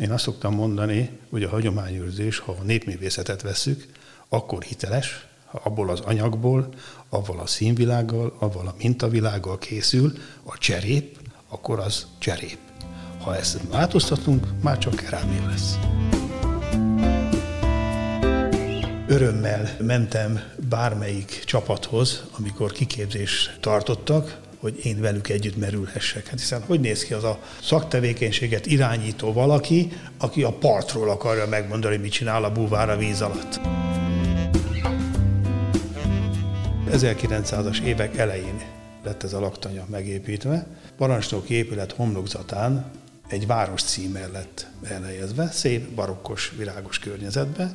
Én azt szoktam mondani, hogy a hagyományőrzés, ha a népművészetet vesszük, akkor hiteles, ha abból az anyagból, avval a színvilággal, avval a mintavilággal készül a cserép, akkor az cserép. Ha ezt változtatunk, már csak kerámia lesz. Örömmel mentem bármelyik csapathoz, amikor kiképzést tartottak, hogy én velük együtt merülhessek. Hát hiszen hogy néz ki az a szaktevékenységet irányító valaki, aki a partról akarja megmondani, mit csinál a búvár a víz alatt. 1900-as évek elején lett ez a laktanya megépítve. Parancsnoki épület homlokzatán egy város címer lett elhelyezve, szép, barokkos, virágos környezetbe,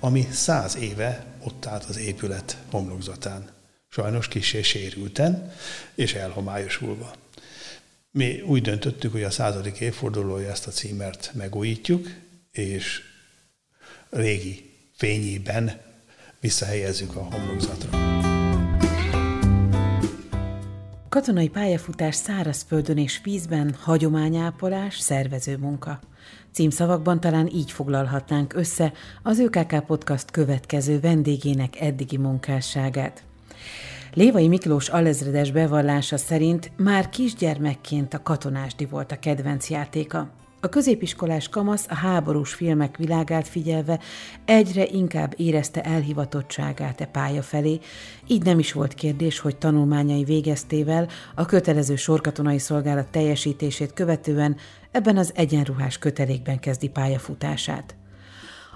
ami száz éve ott állt az épület homlokzatán. Sajnos kisé sérülten és elhomályosulva. Mi úgy döntöttük, hogy a századik évfordulója ezt a címert megújítjuk, és régi fényében visszahelyezzük a homlokzatra. Katonai pályafutás szárazföldön és vízben, hagyományápolás, szervező munka. Címszavakban talán így foglalhatnánk össze az ÖKK Podcast következő vendégének eddigi munkásságát. Lévai Miklós alezredes bevallása szerint már kisgyermekként a katonásdi volt a kedvenc játéka. A középiskolás kamasz a háborús filmek világát figyelve egyre inkább érezte elhivatottságát e pálya felé, így nem is volt kérdés, hogy tanulmányai végeztével a kötelező sorkatonai szolgálat teljesítését követően ebben az egyenruhás kötelékben kezdi pályafutását.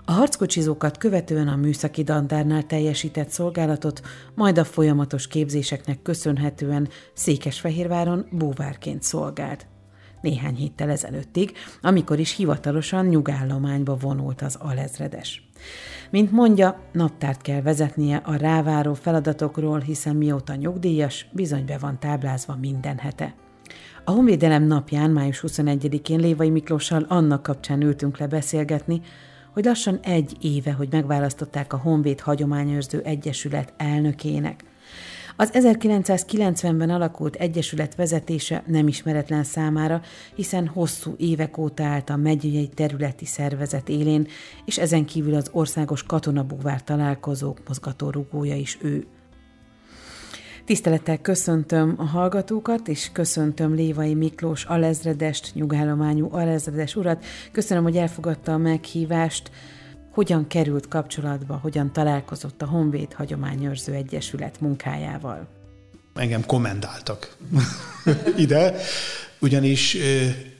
A harckocsizókat követően a műszaki dandárnál teljesített szolgálatot, majd a folyamatos képzéseknek köszönhetően Székesfehérváron búvárként szolgált néhány héttel ezelőttig, amikor is hivatalosan nyugállományba vonult az alezredes. Mint mondja, naptárt kell vezetnie a ráváró feladatokról, hiszen mióta nyugdíjas, bizony be van táblázva minden hete. A Honvédelem napján, május 21-én Lévai Miklóssal annak kapcsán ültünk le beszélgetni, hogy lassan egy éve, hogy megválasztották a Honvéd Hagyományőrző Egyesület elnökének. Az 1990-ben alakult egyesület vezetése nem ismeretlen számára, hiszen hosszú évek óta állt a megyei területi szervezet élén, és ezen kívül az országos katonabúvár találkozók mozgatórugója is ő. Tisztelettel köszöntöm a hallgatókat, és köszöntöm Lévai Miklós alezredest, nyugállományú alezredes urat. Köszönöm, hogy elfogadta a meghívást hogyan került kapcsolatba, hogyan találkozott a Honvéd Hagyományőrző Egyesület munkájával? Engem komendáltak ide, ugyanis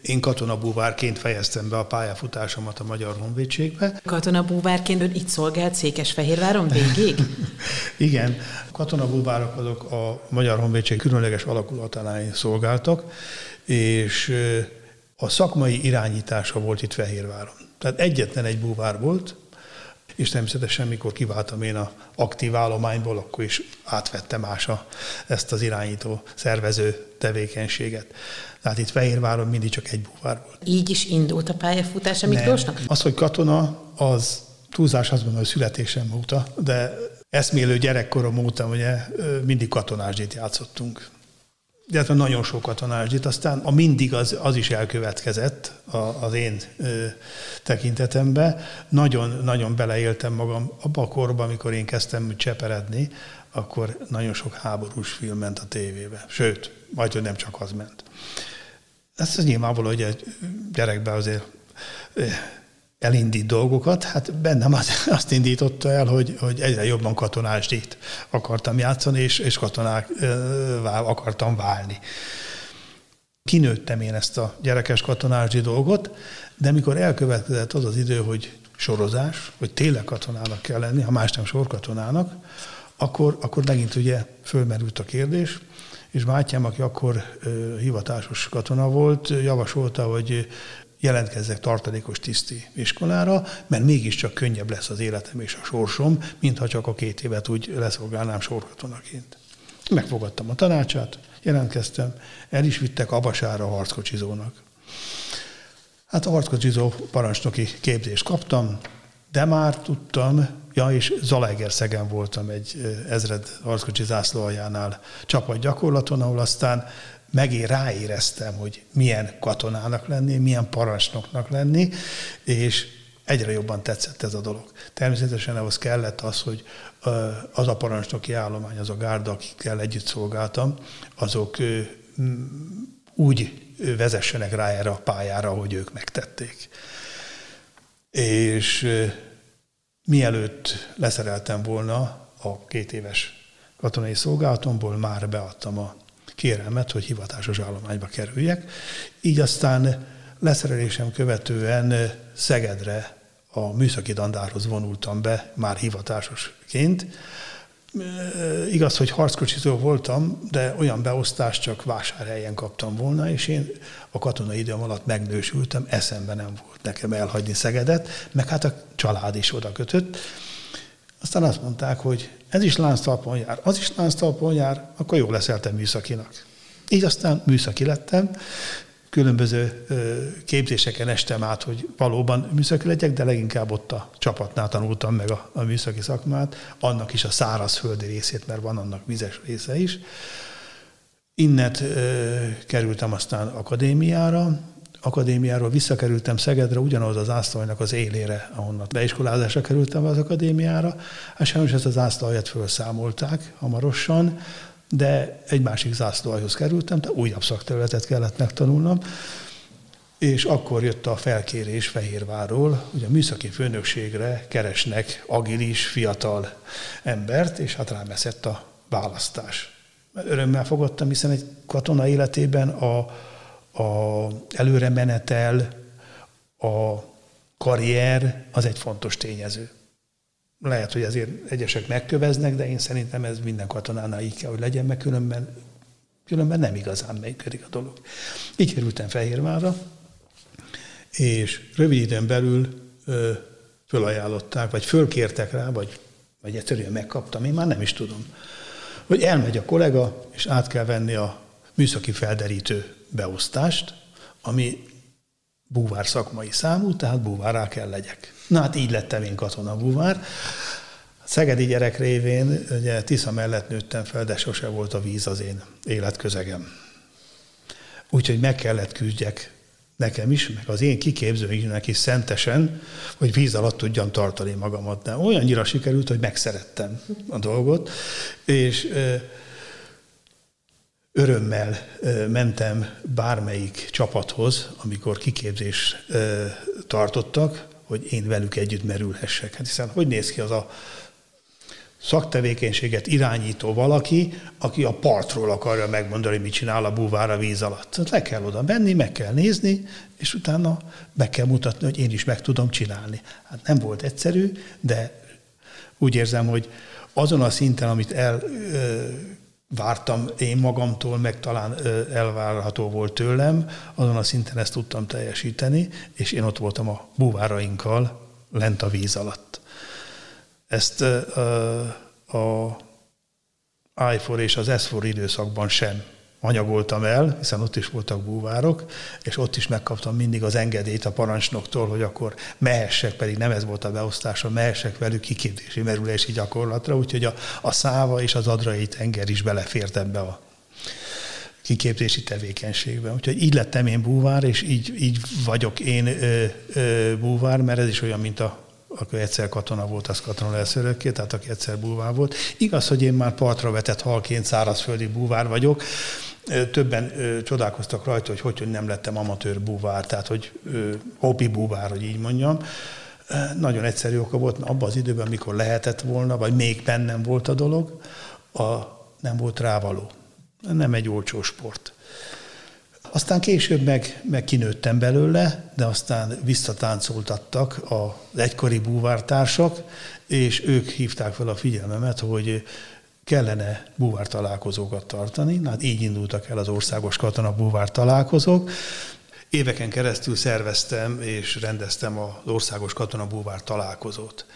én katonabúvárként fejeztem be a pályafutásomat a Magyar Honvédségbe. Katonabúvárként ön itt szolgált Székesfehérváron végig? Igen, katonabúvárok azok a Magyar Honvédség különleges alakulatánál szolgáltak, és a szakmai irányítása volt itt Fehérváron. Tehát egyetlen egy búvár volt, és természetesen mikor kiváltam én a aktív állományból, akkor is átvettem mása ezt az irányító, szervező tevékenységet. Tehát itt Fehérváron mindig csak egy búvár volt. Így is indult a pályafutása Miklósnak? Az, hogy katona, az túlzás azt mondom, hogy születésem óta, de eszmélő gyerekkorom óta ugye mindig katonásdét játszottunk illetve nagyon sok katonásdit, aztán a mindig az, az is elkövetkezett a, az én ö, tekintetembe. Nagyon, nagyon beleéltem magam abba a korban, amikor én kezdtem cseperedni, akkor nagyon sok háborús film ment a tévébe. Sőt, majd, hogy nem csak az ment. Ez az nyilvánvaló, hogy egy gyerekben azért elindít dolgokat, hát bennem az, azt indította el, hogy, hogy egyre jobban katonásdít akartam játszani, és, és katonák akartam válni. Kinőttem én ezt a gyerekes katonásdi dolgot, de mikor elkövetkezett az az idő, hogy sorozás, hogy tényleg katonának kell lenni, ha más nem sorkatonának, akkor, akkor megint ugye fölmerült a kérdés, és Mátyám, aki akkor ö, hivatásos katona volt, javasolta, hogy jelentkezzek tartalékos tiszti iskolára, mert mégiscsak könnyebb lesz az életem és a sorsom, mintha csak a két évet úgy leszolgálnám sorkatonaként. Megfogadtam a tanácsát, jelentkeztem, el is vittek Abasára a harckocsizónak. Hát a harckocsizó parancsnoki képzést kaptam, de már tudtam Ja, és Zalaegerszegen voltam egy ezred harckocsi zászlóaljánál csapatgyakorlaton, ahol aztán megé ráéreztem, hogy milyen katonának lenni, milyen parancsnoknak lenni, és egyre jobban tetszett ez a dolog. Természetesen ahhoz kellett az, hogy az a parancsnoki állomány, az a gárda, akikkel együtt szolgáltam, azok úgy vezessenek rá erre a pályára, hogy ők megtették. És mielőtt leszereltem volna a két éves katonai szolgálatomból, már beadtam a kérelmet, hogy hivatásos állományba kerüljek. Így aztán leszerelésem követően Szegedre a műszaki dandárhoz vonultam be, már hivatásosként. Igaz, hogy harckocsizó voltam, de olyan beosztást csak vásárhelyen kaptam volna, és én a katonai időm alatt megnősültem, eszembe nem volt nekem elhagyni Szegedet, meg hát a család is oda kötött. Aztán azt mondták, hogy ez is lánctalpon jár, az is lánctalpon jár, akkor jó leszel te műszakinak. Így aztán műszaki lettem, különböző képzéseken estem át, hogy valóban műszaki legyek, de leginkább ott a csapatnál tanultam meg a, a műszaki szakmát, annak is a szárazföldi részét, mert van annak vizes része is. Innet kerültem aztán akadémiára, akadémiáról visszakerültem Szegedre, ugyanaz az ászlajnak az élére, ahonnan beiskolázásra kerültem az akadémiára. Hát sajnos ezt az ászlajat felszámolták hamarosan, de egy másik zászlóajhoz kerültem, de újabb szakterületet kellett megtanulnom, és akkor jött a felkérés Fehérvárról, hogy a műszaki főnökségre keresnek agilis, fiatal embert, és hát rám eszett a választás. Örömmel fogadtam, hiszen egy katona életében a, a előre menetel, a karrier az egy fontos tényező. Lehet, hogy azért egyesek megköveznek, de én szerintem ez minden katonánál így kell, hogy legyen, mert különben, különben nem igazán működik a dolog. Így kerültem Fehérvárra, és rövid időn belül ö, fölajánlották, vagy fölkértek rá, vagy, vagy egyszerűen megkaptam, én már nem is tudom, hogy elmegy a kollega, és át kell venni a műszaki felderítő beosztást, ami búvár szakmai számú, tehát búvárá kell legyek. Na hát így lettem én katona búvár. Szegedi gyerek révén, ugye Tisza mellett nőttem fel, de sose volt a víz az én életközegem. Úgyhogy meg kellett küzdjek nekem is, meg az én kiképzőinknek is szentesen, hogy víz alatt tudjam tartani magamat. De olyannyira sikerült, hogy megszerettem a dolgot, és örömmel mentem bármelyik csapathoz, amikor kiképzés tartottak, hogy én velük együtt merülhessek. Hát hiszen hogy néz ki az a szaktevékenységet irányító valaki, aki a partról akarja megmondani, mit csinál a búvár a víz alatt. Tehát le kell oda menni, meg kell nézni, és utána meg kell mutatni, hogy én is meg tudom csinálni. Hát nem volt egyszerű, de úgy érzem, hogy azon a szinten, amit el vártam én magamtól, meg talán elvárható volt tőlem, azon a szinten ezt tudtam teljesíteni, és én ott voltam a búvárainkkal lent a víz alatt. Ezt a I4 és az S4 időszakban sem anyagoltam el, hiszen ott is voltak búvárok, és ott is megkaptam mindig az engedélyt a parancsnoktól, hogy akkor mehessek, pedig nem ez volt a beosztása, mehessek velük kiképzési merülési gyakorlatra, úgyhogy a, a száva és az adrai tenger is belefért ebbe a kiképzési tevékenységbe. Úgyhogy így lettem én búvár, és így, így vagyok én ö, ö, búvár, mert ez is olyan, mint a aki egyszer katona volt, az katona lesz örökké, tehát aki egyszer búvár volt. Igaz, hogy én már partra vetett halként szárazföldi búvár vagyok, többen ö, csodálkoztak rajta, hogy hogy, hogy nem lettem amatőr búvár, tehát hogy ö, búvár, hogy így mondjam. Nagyon egyszerű oka volt, abban az időben, amikor lehetett volna, vagy még bennem volt a dolog, a, nem volt rávaló. Nem egy olcsó sport. Aztán később meg, meg kinőttem belőle, de aztán visszatáncoltattak az egykori búvártársak, és ők hívták fel a figyelmemet, hogy kellene búvár találkozókat tartani. Hát így indultak el az országos katona búvár találkozók. Éveken keresztül szerveztem és rendeztem az országos katona búvár találkozót.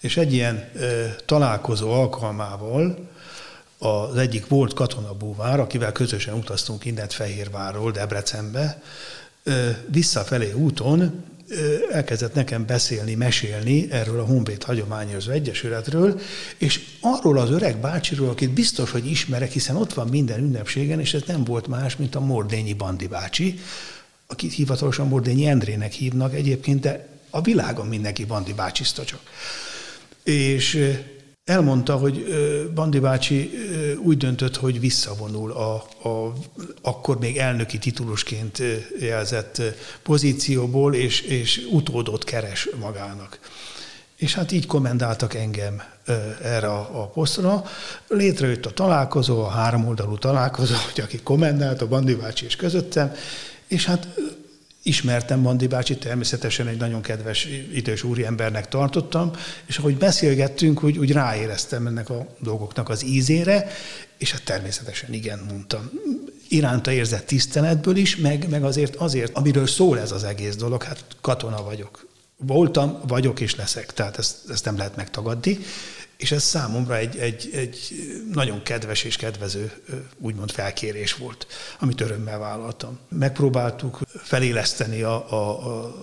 És egy ilyen ö, találkozó alkalmával az egyik volt katonabúvár, akivel közösen utaztunk innen Fehérvárról Debrecenbe, ö, visszafelé úton elkezdett nekem beszélni, mesélni erről a Honvéd Hagyományozó Egyesületről, és arról az öreg bácsiról, akit biztos, hogy ismerek, hiszen ott van minden ünnepségen, és ez nem volt más, mint a Mordényi Bandi bácsi, akit hivatalosan Mordényi Endrének hívnak egyébként, de a világon mindenki Bandi bácsiszta csak. És elmondta, hogy Bandi bácsi úgy döntött, hogy visszavonul a, a akkor még elnöki titulusként jelzett pozícióból, és, és utódot keres magának. És hát így komendáltak engem erre a, a posztra. Létrejött a találkozó, a háromoldalú találkozó, hogy aki komendált, a Bandi bácsi és közöttem, és hát ismertem Bandi bácsi, természetesen egy nagyon kedves idős úriembernek tartottam, és ahogy beszélgettünk, úgy, úgy ráéreztem ennek a dolgoknak az ízére, és hát természetesen igen, mondtam. Iránta érzett tiszteletből is, meg, meg azért, azért, amiről szól ez az egész dolog, hát katona vagyok. Voltam, vagyok és leszek, tehát ezt, ezt nem lehet megtagadni. És ez számomra egy, egy, egy nagyon kedves és kedvező, úgymond felkérés volt, amit örömmel vállaltam. Megpróbáltuk feléleszteni a, a, a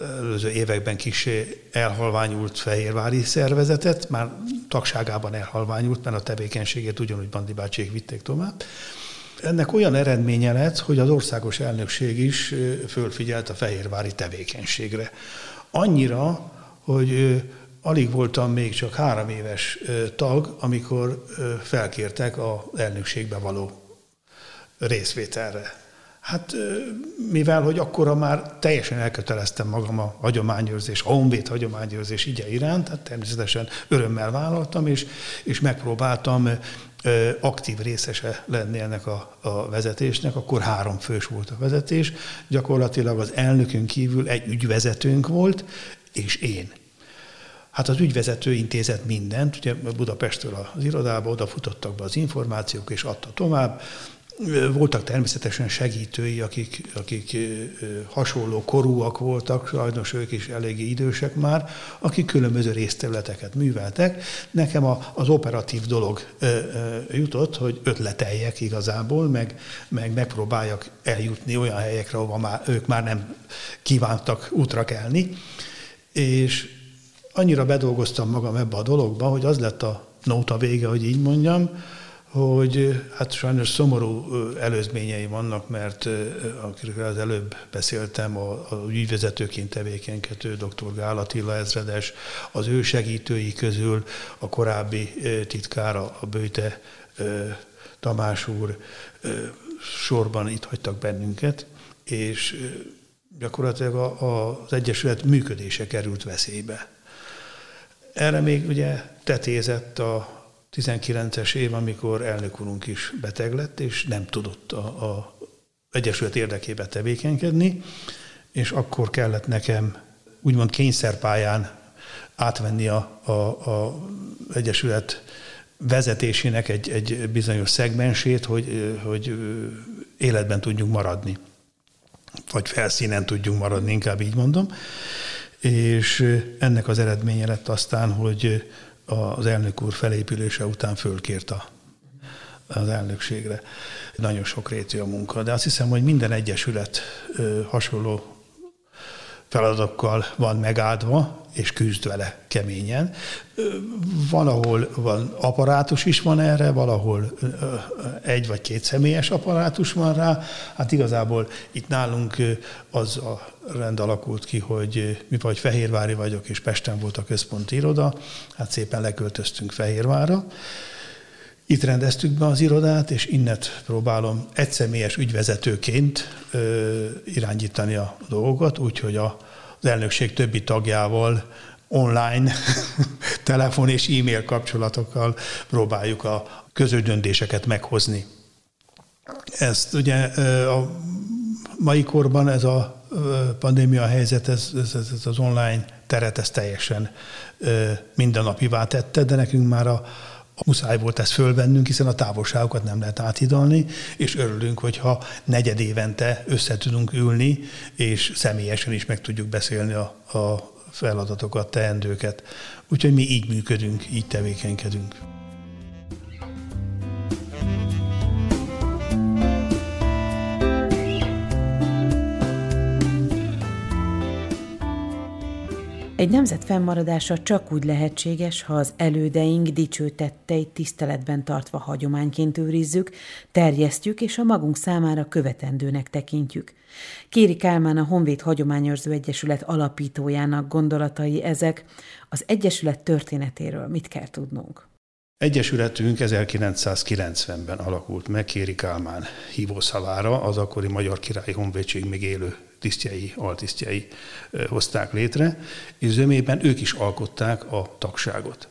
előző években kis elhalványult fehérvári szervezetet, már tagságában elhalványult, mert a tevékenységét ugyanúgy Bandi bácsiék vitték tovább. Ennek olyan eredménye lett, hogy az országos elnökség is fölfigyelt a fehérvári tevékenységre. Annyira, hogy alig voltam még csak három éves tag, amikor felkértek a elnökségbe való részvételre. Hát mivel, hogy akkora már teljesen elköteleztem magam a hagyományőrzés, a honvéd hagyományőrzés igye iránt, hát természetesen örömmel vállaltam, és, és megpróbáltam aktív részese lenni ennek a, a vezetésnek, akkor három fős volt a vezetés, gyakorlatilag az elnökön kívül egy ügyvezetőnk volt, és én. Hát az ügyvezető intézet mindent, ugye Budapestről az irodába odafutottak be az információk, és adta tovább. Voltak természetesen segítői, akik, akik hasonló korúak voltak, sajnos ők is eléggé idősek már, akik különböző részterületeket műveltek. Nekem a, az operatív dolog jutott, hogy ötleteljek igazából, meg, meg megpróbáljak eljutni olyan helyekre, ahova már, ők már nem kívántak útra kelni. És annyira bedolgoztam magam ebbe a dologba, hogy az lett a nóta vége, hogy így mondjam, hogy hát sajnos szomorú előzményei vannak, mert akikről az előbb beszéltem, a, a ügyvezetőként tevékenykedő dr. Gál Attila ezredes, az ő segítői közül a korábbi titkára, a Bőte Tamás úr sorban itt hagytak bennünket, és gyakorlatilag az Egyesület működése került veszélybe. Erre még ugye tetézett a 19-es év, amikor elnök úrunk is beteg lett, és nem tudott a, a Egyesület érdekébe tevékenykedni, és akkor kellett nekem úgymond kényszerpályán átvenni a, a, a Egyesület vezetésének egy, egy bizonyos szegmensét, hogy, hogy életben tudjunk maradni. Vagy felszínen tudjunk maradni, inkább így mondom és ennek az eredménye lett aztán, hogy az elnök úr felépülése után fölkért a, az elnökségre. Nagyon sok rétű a munka, de azt hiszem, hogy minden egyesület hasonló feladatokkal van megáldva, és küzd vele keményen. Van, ahol van apparátus is van erre, valahol egy vagy két személyes apparátus van rá. Hát igazából itt nálunk az a rend alakult ki, hogy mi vagy Fehérvári vagyok, és Pesten volt a központi iroda, hát szépen leköltöztünk Fehérvárra. Itt rendeztük be az irodát, és innet próbálom egyszemélyes ügyvezetőként ö, irányítani a dolgokat, úgyhogy a, az elnökség többi tagjával online telefon és e-mail kapcsolatokkal próbáljuk a közös döntéseket meghozni. Ezt ugye a mai korban ez a pandémia helyzet, ez, ez, ez az online teret, ez teljesen mindennapivá tette, de nekünk már a, muszáj volt ezt fölvennünk, hiszen a távolságokat nem lehet áthidalni, és örülünk, hogyha negyed évente össze tudunk ülni, és személyesen is meg tudjuk beszélni a, a feladatokat, teendőket. Úgyhogy mi így működünk, így tevékenykedünk. Egy nemzet fennmaradása csak úgy lehetséges, ha az elődeink dicső tetteit tiszteletben tartva hagyományként őrizzük, terjesztjük és a magunk számára követendőnek tekintjük. Kéri Kálmán a Honvéd Hagyományőrző Egyesület alapítójának gondolatai ezek. Az Egyesület történetéről mit kell tudnunk? Egyesületünk 1990-ben alakult meg Kéri Kálmán hívószavára, az akkori Magyar Királyi Honvédség még élő tisztjei, altisztjei hozták létre, és zömében ők is alkották a tagságot.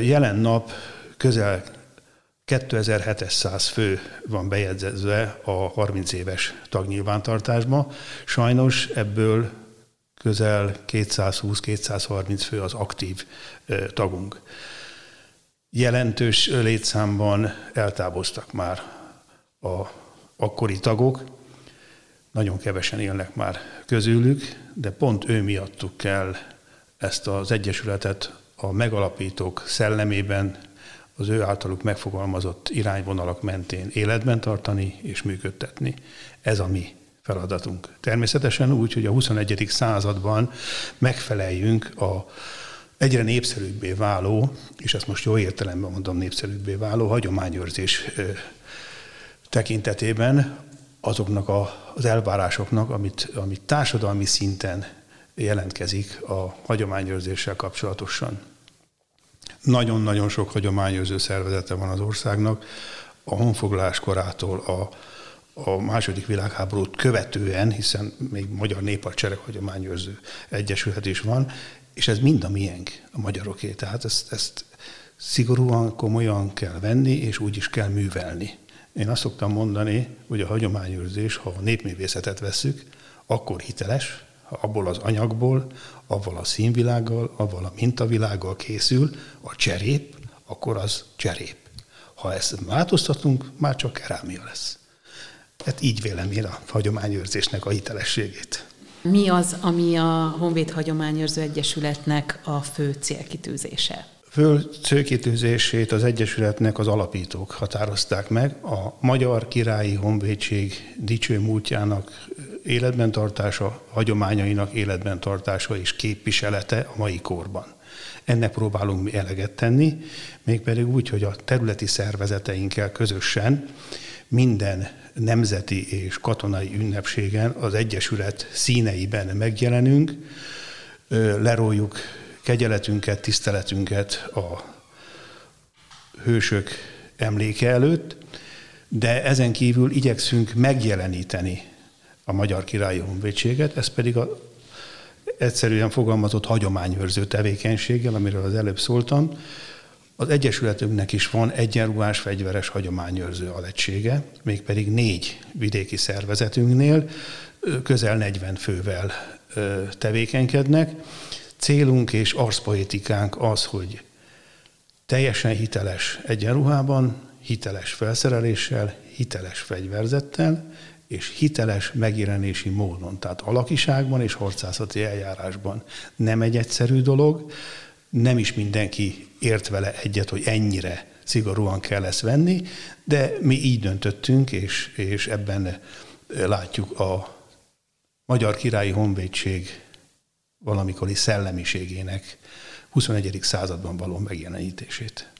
Jelen nap közel 2700 fő van bejegyzezve a 30 éves tagnyilvántartásba. Sajnos ebből közel 220-230 fő az aktív tagunk. Jelentős létszámban eltávoztak már a akkori tagok, nagyon kevesen élnek már közülük, de pont ő miattuk kell ezt az Egyesületet a megalapítók szellemében, az ő általuk megfogalmazott irányvonalak mentén életben tartani és működtetni. Ez a mi feladatunk. Természetesen úgy, hogy a 21. században megfeleljünk a egyre népszerűbbé váló, és ezt most jó értelemben mondom népszerűbbé váló hagyományőrzés tekintetében azoknak a, az elvárásoknak, amit, amit társadalmi szinten jelentkezik a hagyományőrzéssel kapcsolatosan. Nagyon-nagyon sok hagyományőrző szervezete van az országnak, a honfoglalás korától a, a második világháborút követően, hiszen még Magyar Néphadsereg hagyományőrző egyesület is van, és ez mind a miénk, a magyaroké. Tehát ezt, ezt szigorúan, komolyan kell venni, és úgy is kell művelni. Én azt szoktam mondani, hogy a hagyományőrzés, ha a népművészetet vesszük, akkor hiteles, ha abból az anyagból, avval a színvilággal, avval a mintavilággal készül a cserép, akkor az cserép. Ha ezt változtatunk, már csak kerámia lesz. Hát így vélem én a hagyományőrzésnek a hitelességét. Mi az, ami a Honvéd Hagyományőrző Egyesületnek a fő célkitűzése? Fő célkitűzését az Egyesületnek az alapítók határozták meg, a Magyar Királyi Honvédség dicső múltjának életben tartása, hagyományainak életben tartása és képviselete a mai korban. Ennek próbálunk mi eleget tenni, mégpedig úgy, hogy a területi szervezeteinkkel közösen minden nemzeti és katonai ünnepségen az Egyesület színeiben megjelenünk, leróljuk kegyeletünket, tiszteletünket a hősök emléke előtt, de ezen kívül igyekszünk megjeleníteni a Magyar Királyi Honvédséget, ez pedig a egyszerűen fogalmazott hagyományőrző tevékenységgel, amiről az előbb szóltam. Az Egyesületünknek is van egyenruhás fegyveres hagyományőrző alegysége, mégpedig négy vidéki szervezetünknél közel 40 fővel tevékenykednek, Célunk és arszpoetikánk az, hogy teljesen hiteles egyenruhában, hiteles felszereléssel, hiteles fegyverzettel, és hiteles megjelenési módon, tehát alakiságban és harcászati eljárásban. Nem egy egyszerű dolog, nem is mindenki ért vele egyet, hogy ennyire szigorúan kell ezt venni, de mi így döntöttünk, és, és ebben látjuk a Magyar Királyi Honvédség valamikori szellemiségének 21. században való megjelenítését.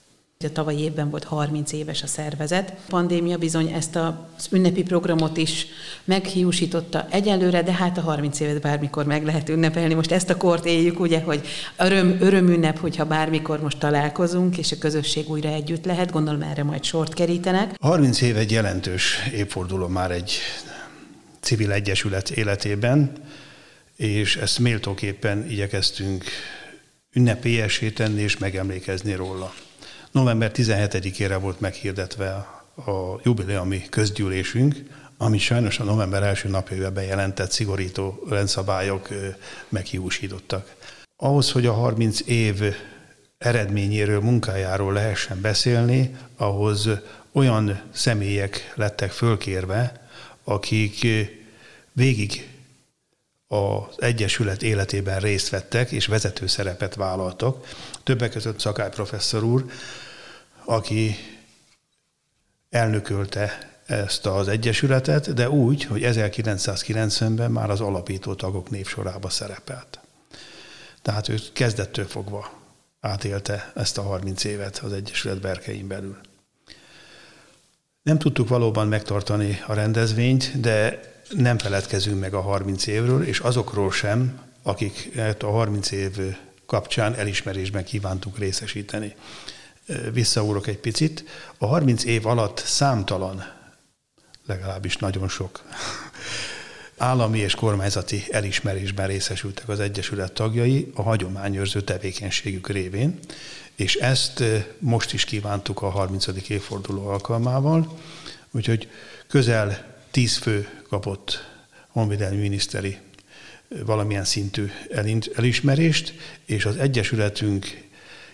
A tavalyi évben volt 30 éves a szervezet. A pandémia bizony ezt az ünnepi programot is meghiúsította egyelőre, de hát a 30 évet bármikor meg lehet ünnepelni. Most ezt a kort éljük, ugye, hogy öröm, örömünnep, hogyha bármikor most találkozunk, és a közösség újra együtt lehet. Gondolom erre majd sort kerítenek. 30 év egy jelentős évforduló már egy civil egyesület életében és ezt méltóképpen igyekeztünk ünnepélyesé tenni és megemlékezni róla. November 17-ére volt meghirdetve a jubileumi közgyűlésünk, ami sajnos a november első napjában bejelentett szigorító rendszabályok meghiúsítottak. Ahhoz, hogy a 30 év eredményéről, munkájáról lehessen beszélni, ahhoz olyan személyek lettek fölkérve, akik végig az Egyesület életében részt vettek, és vezető szerepet vállaltak. Többek között Szakály professzor úr, aki elnökölte ezt az Egyesületet, de úgy, hogy 1990-ben már az alapító tagok névsorába szerepelt. Tehát ő kezdettől fogva átélte ezt a 30 évet az Egyesület berkein belül. Nem tudtuk valóban megtartani a rendezvényt, de nem feledkezünk meg a 30 évről, és azokról sem, akik a 30 év kapcsán elismerésben kívántuk részesíteni. Visszaúrok egy picit. A 30 év alatt számtalan, legalábbis nagyon sok állami és kormányzati elismerésben részesültek az Egyesület tagjai a hagyományőrző tevékenységük révén, és ezt most is kívántuk a 30. évforduló alkalmával, úgyhogy közel 10 fő kapott honvédelmi miniszteri valamilyen szintű elismerést, és az Egyesületünk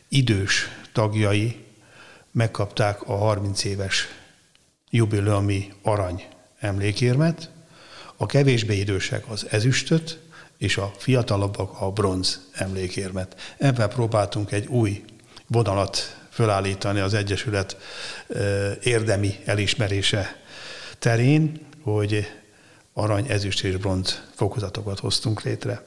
idős tagjai megkapták a 30 éves jubileumi arany emlékérmet, a kevésbé idősek az ezüstöt, és a fiatalabbak a bronz emlékérmet. Ebben próbáltunk egy új vonalat fölállítani az Egyesület érdemi elismerése terén, hogy arany, ezüst és bronz fokozatokat hoztunk létre.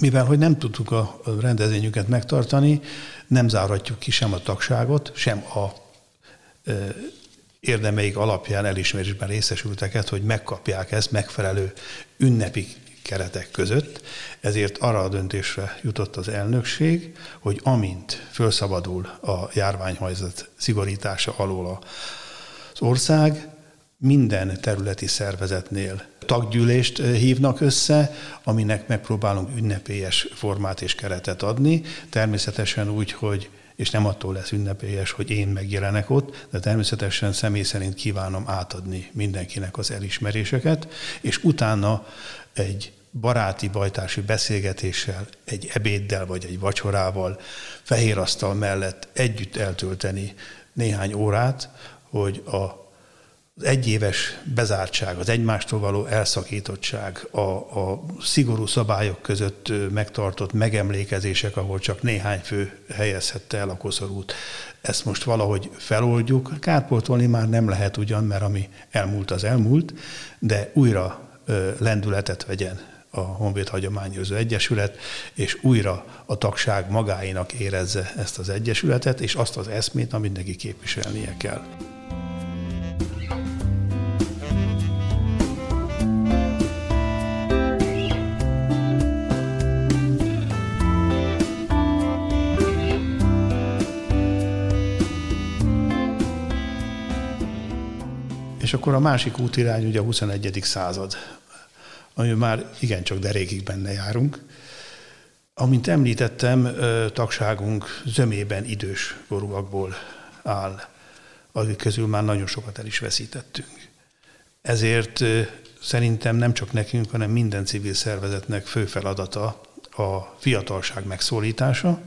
Mivel, hogy nem tudtuk a rendezvényünket megtartani, nem zárhatjuk ki sem a tagságot, sem a érdemeik alapján elismerésben részesülteket, hogy megkapják ezt megfelelő ünnepi keretek között, ezért arra a döntésre jutott az elnökség, hogy amint felszabadul a járványhajzat szigorítása alól az ország, minden területi szervezetnél taggyűlést hívnak össze, aminek megpróbálunk ünnepélyes formát és keretet adni, természetesen úgy, hogy és nem attól lesz ünnepélyes, hogy én megjelenek ott, de természetesen személy szerint kívánom átadni mindenkinek az elismeréseket, és utána egy baráti, bajtási beszélgetéssel, egy ebéddel vagy egy vacsorával, fehér asztal mellett együtt eltölteni néhány órát, hogy a egyéves bezártság, az egymástól való elszakítottság, a, a szigorú szabályok között megtartott megemlékezések, ahol csak néhány fő helyezhette el a koszorút, ezt most valahogy feloldjuk. Kárpótolni már nem lehet ugyan, mert ami elmúlt, az elmúlt, de újra lendületet vegyen a Honvéd Hagyományőrző Egyesület, és újra a tagság magáinak érezze ezt az egyesületet, és azt az eszmét, amit neki képviselnie kell. Akkor a másik útirány ugye a 21. század, ami már igencsak derékig benne járunk. Amint említettem, tagságunk zömében idős korúakból áll, akik közül már nagyon sokat el is veszítettünk. Ezért szerintem nem csak nekünk, hanem minden civil szervezetnek fő feladata a fiatalság megszólítása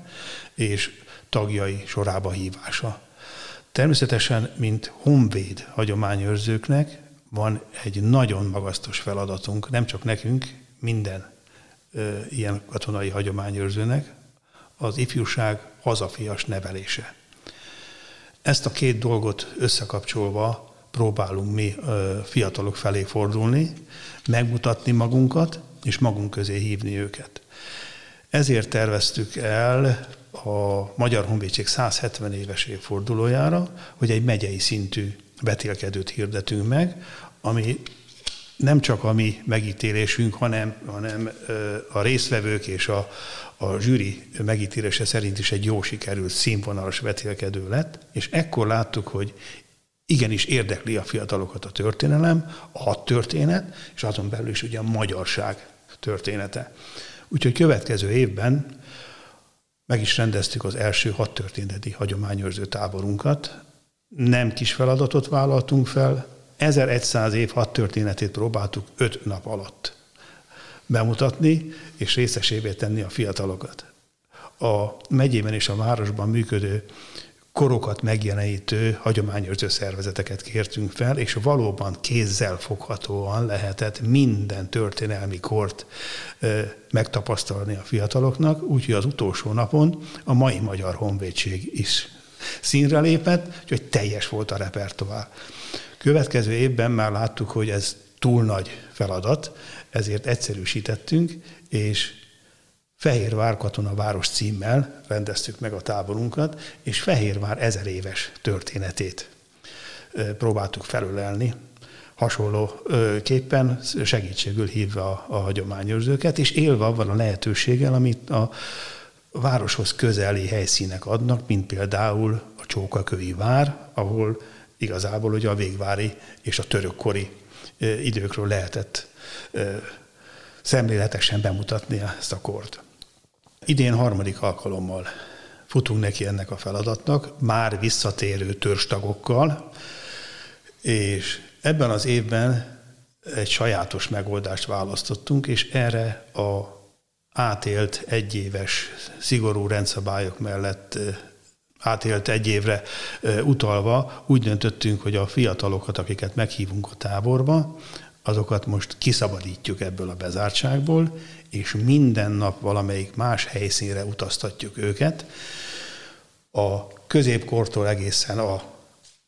és tagjai sorába hívása. Természetesen, mint honvéd hagyományőrzőknek van egy nagyon magasztos feladatunk, nem csak nekünk, minden ö, ilyen katonai hagyományőrzőnek, az ifjúság hazafias nevelése. Ezt a két dolgot összekapcsolva próbálunk mi ö, fiatalok felé fordulni, megmutatni magunkat, és magunk közé hívni őket. Ezért terveztük el a Magyar Honvédség 170 éves évfordulójára, hogy egy megyei szintű betélkedőt hirdetünk meg, ami nem csak a mi megítélésünk, hanem, hanem a résztvevők és a, a zsűri megítélése szerint is egy jó sikerült színvonalas vetélkedő lett, és ekkor láttuk, hogy igenis érdekli a fiatalokat a történelem, a hat történet, és azon belül is ugye a magyarság története. Úgyhogy következő évben meg is rendeztük az első hat történeti hagyományőrző táborunkat. Nem kis feladatot vállaltunk fel, 1100 év hat történetét próbáltuk öt nap alatt bemutatni, és részesévé tenni a fiatalokat. A megyében és a városban működő korokat megjelenítő hagyományőrző szervezeteket kértünk fel, és valóban kézzel foghatóan lehetett minden történelmi kort megtapasztalni a fiataloknak, úgyhogy az utolsó napon a mai Magyar Honvédség is színre lépett, úgyhogy teljes volt a repertoár. Következő évben már láttuk, hogy ez túl nagy feladat, ezért egyszerűsítettünk, és Fehérvár katona város címmel rendeztük meg a táborunkat, és Fehérvár ezer éves történetét próbáltuk felölelni, hasonló képpen segítségül hívva a, hagyományőrzőket, és élve abban a lehetőséggel, amit a városhoz közeli helyszínek adnak, mint például a Csókakövi vár, ahol igazából ugye a végvári és a törökkori időkről lehetett szemléletesen bemutatni ezt a kort. Idén harmadik alkalommal futunk neki ennek a feladatnak, már visszatérő törstagokkal, és ebben az évben egy sajátos megoldást választottunk, és erre a átélt egyéves szigorú rendszabályok mellett átélt egy évre utalva úgy döntöttünk, hogy a fiatalokat, akiket meghívunk a táborba, azokat most kiszabadítjuk ebből a bezártságból, és minden nap valamelyik más helyszínre utaztatjuk őket. A középkortól egészen a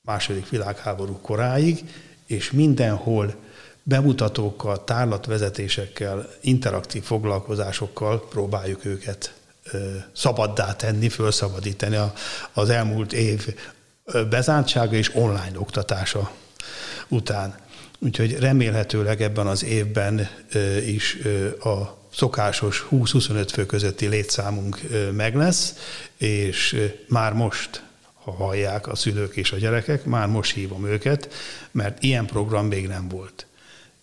második világháború koráig, és mindenhol bemutatókkal, tárlatvezetésekkel, interaktív foglalkozásokkal próbáljuk őket szabaddá tenni, felszabadítani az elmúlt év bezártsága és online oktatása után. Úgyhogy remélhetőleg ebben az évben is a szokásos 20-25 fő közötti létszámunk meg lesz, és már most, ha hallják a szülők és a gyerekek, már most hívom őket, mert ilyen program még nem volt.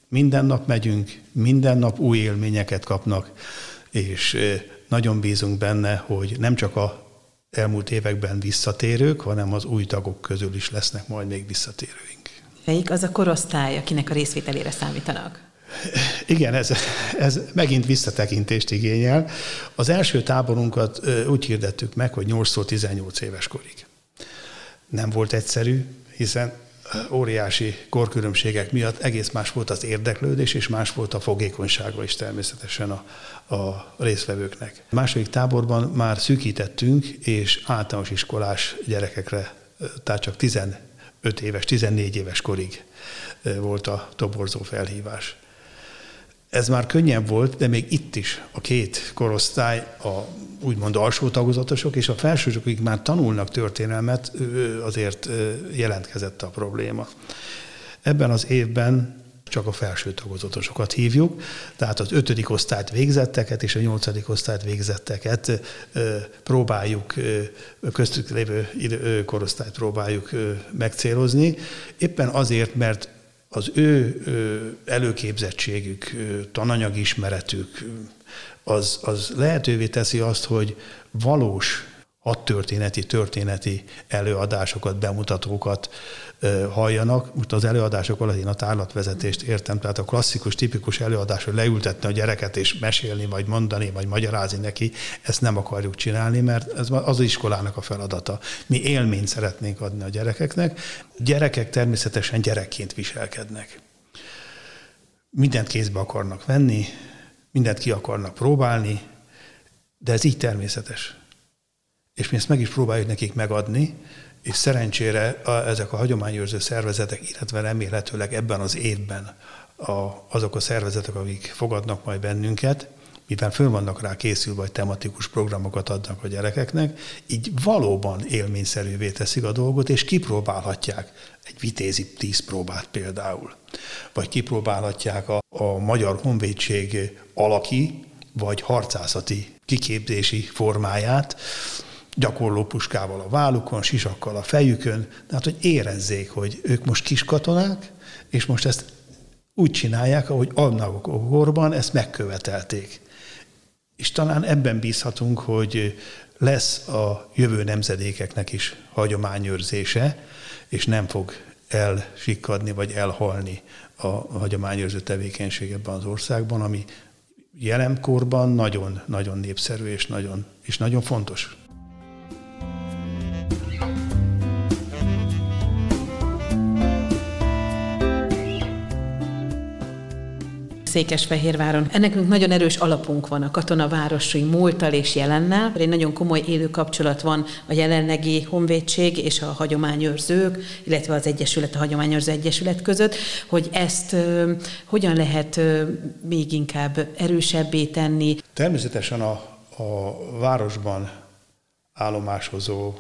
Minden nap megyünk, minden nap új élményeket kapnak, és nagyon bízunk benne, hogy nem csak a elmúlt években visszatérők, hanem az új tagok közül is lesznek majd még visszatérőink. Melyik az a korosztály, akinek a részvételére számítanak? Igen, ez, ez megint visszatekintést igényel. Az első táborunkat úgy hirdettük meg, hogy 8-18 éves korig. Nem volt egyszerű, hiszen óriási korkülönbségek miatt egész más volt az érdeklődés, és más volt a fogékonysága is természetesen a, a részvevőknek. A második táborban már szűkítettünk, és általános iskolás gyerekekre, tehát csak 15 éves, 14 éves korig volt a toborzó felhívás. Ez már könnyebb volt, de még itt is a két korosztály, a úgymond alsó tagozatosok és a felsősök, akik már tanulnak történelmet, azért jelentkezett a probléma. Ebben az évben csak a felső tagozatosokat hívjuk, tehát az ötödik osztályt végzetteket és a nyolcadik osztályt végzetteket próbáljuk, köztük lévő korosztályt próbáljuk megcélozni, éppen azért, mert az ő előképzettségük, tananyagismeretük, az, az lehetővé teszi azt, hogy valós hadtörténeti, történeti előadásokat, bemutatókat halljanak. Most az előadások alatt én a tárlatvezetést értem, tehát a klasszikus, tipikus előadás, hogy leültetni a gyereket és mesélni, vagy mondani, vagy magyarázni neki, ezt nem akarjuk csinálni, mert ez az, az iskolának a feladata. Mi élményt szeretnénk adni a gyerekeknek. Gyerekek természetesen gyerekként viselkednek. Mindent kézbe akarnak venni, mindent ki akarnak próbálni, de ez így természetes. És mi ezt meg is próbáljuk nekik megadni, és szerencsére a, ezek a hagyományőrző szervezetek, illetve remélhetőleg ebben az évben a, azok a szervezetek, akik fogadnak majd bennünket, mivel föl vannak rá készülve, vagy tematikus programokat adnak a gyerekeknek, így valóban élményszerűvé teszik a dolgot, és kipróbálhatják egy vitézi tíz próbát például. Vagy kipróbálhatják a, a Magyar Honvédség alaki, vagy harcászati kiképzési formáját, gyakorló puskával a vállukon, sisakkal a fejükön, tehát hogy érezzék, hogy ők most kis katonák, és most ezt úgy csinálják, ahogy annak korban ezt megkövetelték. És talán ebben bízhatunk, hogy lesz a jövő nemzedékeknek is hagyományőrzése, és nem fog elsikkadni vagy elhalni a hagyományőrző tevékenység ebben az országban, ami jelenkorban nagyon-nagyon népszerű és nagyon, és nagyon fontos. Székesfehérváron. Ennek nagyon erős alapunk van a katonavárosi múltal és jelennel. Egy nagyon komoly élő kapcsolat van a jelenlegi honvédség és a hagyományőrzők, illetve az Egyesület, a Hagyományőrző Egyesület között, hogy ezt hogyan lehet még inkább erősebbé tenni. Természetesen a a városban állomásozó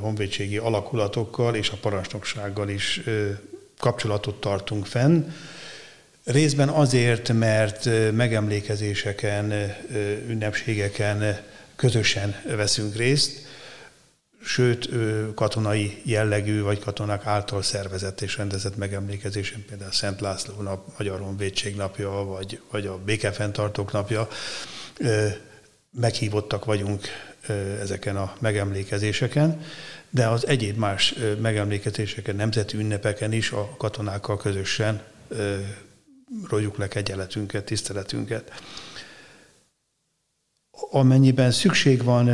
honvédségi alakulatokkal és a parancsnoksággal is kapcsolatot tartunk fenn. Részben azért, mert megemlékezéseken, ünnepségeken közösen veszünk részt, sőt katonai jellegű, vagy katonák által szervezett és rendezett megemlékezésen, például Szent László nap, Magyar Honvédség napja, vagy, vagy a Békefenntartók napja, meghívottak vagyunk ezeken a megemlékezéseken, de az egyéb más megemlékezéseken, nemzeti ünnepeken is a katonákkal közösen rogyuk le kegyeletünket, tiszteletünket. Amennyiben szükség van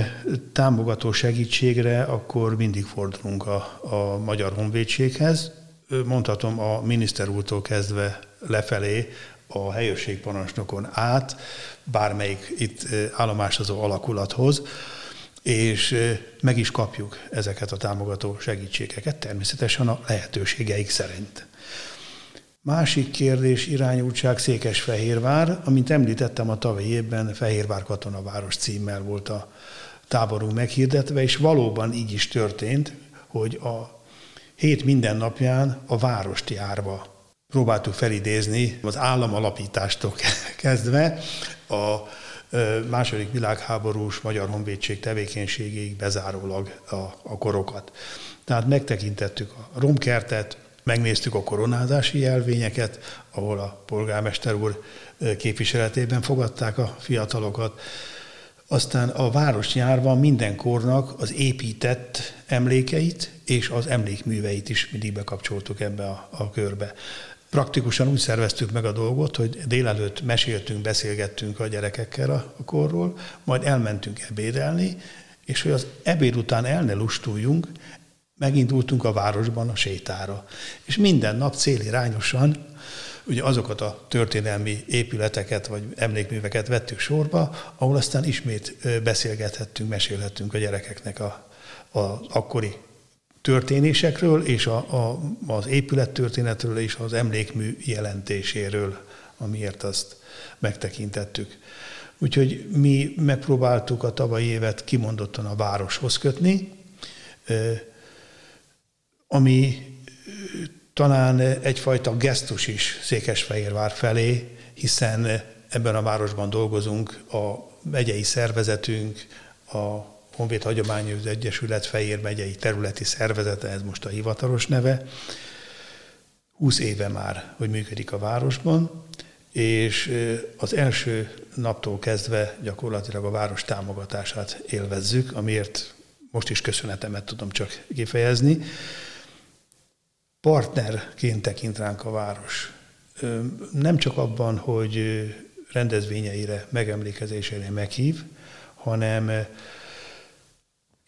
támogató segítségre, akkor mindig fordulunk a, a Magyar Honvédséghez. Mondhatom a miniszter úrtól kezdve lefelé a helyőrségparancsnokon át, bármelyik itt állomásozó alakulathoz, és meg is kapjuk ezeket a támogató segítségeket, természetesen a lehetőségeik szerint. Másik kérdés irányultság Székesfehérvár, amint említettem a tavalyi évben Fehérvár katonaváros címmel volt a táborunk meghirdetve, és valóban így is történt, hogy a hét minden napján a várost járva próbáltuk felidézni az állam alapítástól kezdve a második világháborús Magyar Honvédség tevékenységéig bezárólag a, a korokat. Tehát megtekintettük a romkertet, megnéztük a koronázási jelvényeket, ahol a polgármester úr képviseletében fogadták a fiatalokat. Aztán a város járva minden kornak az épített emlékeit és az emlékműveit is mindig bekapcsoltuk ebbe a, a körbe praktikusan úgy szerveztük meg a dolgot, hogy délelőtt meséltünk, beszélgettünk a gyerekekkel a korról, majd elmentünk ebédelni, és hogy az ebéd után el ne lustuljunk, megindultunk a városban a sétára. És minden nap célirányosan ugye azokat a történelmi épületeket vagy emlékműveket vettük sorba, ahol aztán ismét beszélgethettünk, mesélhettünk a gyerekeknek a, a akkori történésekről, és a, a, az épülettörténetről, és az emlékmű jelentéséről, amiért azt megtekintettük. Úgyhogy mi megpróbáltuk a tavalyi évet kimondottan a városhoz kötni, ami talán egyfajta gesztus is Székesfehérvár felé, hiszen ebben a városban dolgozunk, a megyei szervezetünk, a Honvéd Hagyományos Egyesület Fejér megyei területi szervezete, ez most a hivatalos neve. 20 éve már, hogy működik a városban, és az első naptól kezdve gyakorlatilag a város támogatását élvezzük, amiért most is köszönetemet tudom csak kifejezni. Partnerként tekint ránk a város. Nem csak abban, hogy rendezvényeire, megemlékezésére meghív, hanem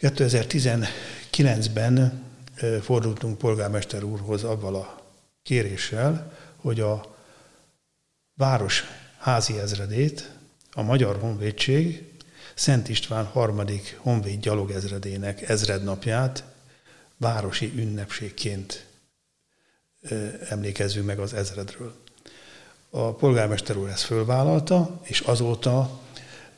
2019-ben fordultunk polgármester úrhoz avval a kéréssel, hogy a város házi ezredét, a Magyar Honvédség Szent István harmadik honvéd gyalogezredének ezrednapját városi ünnepségként emlékezzünk meg az ezredről. A polgármester úr ezt fölvállalta, és azóta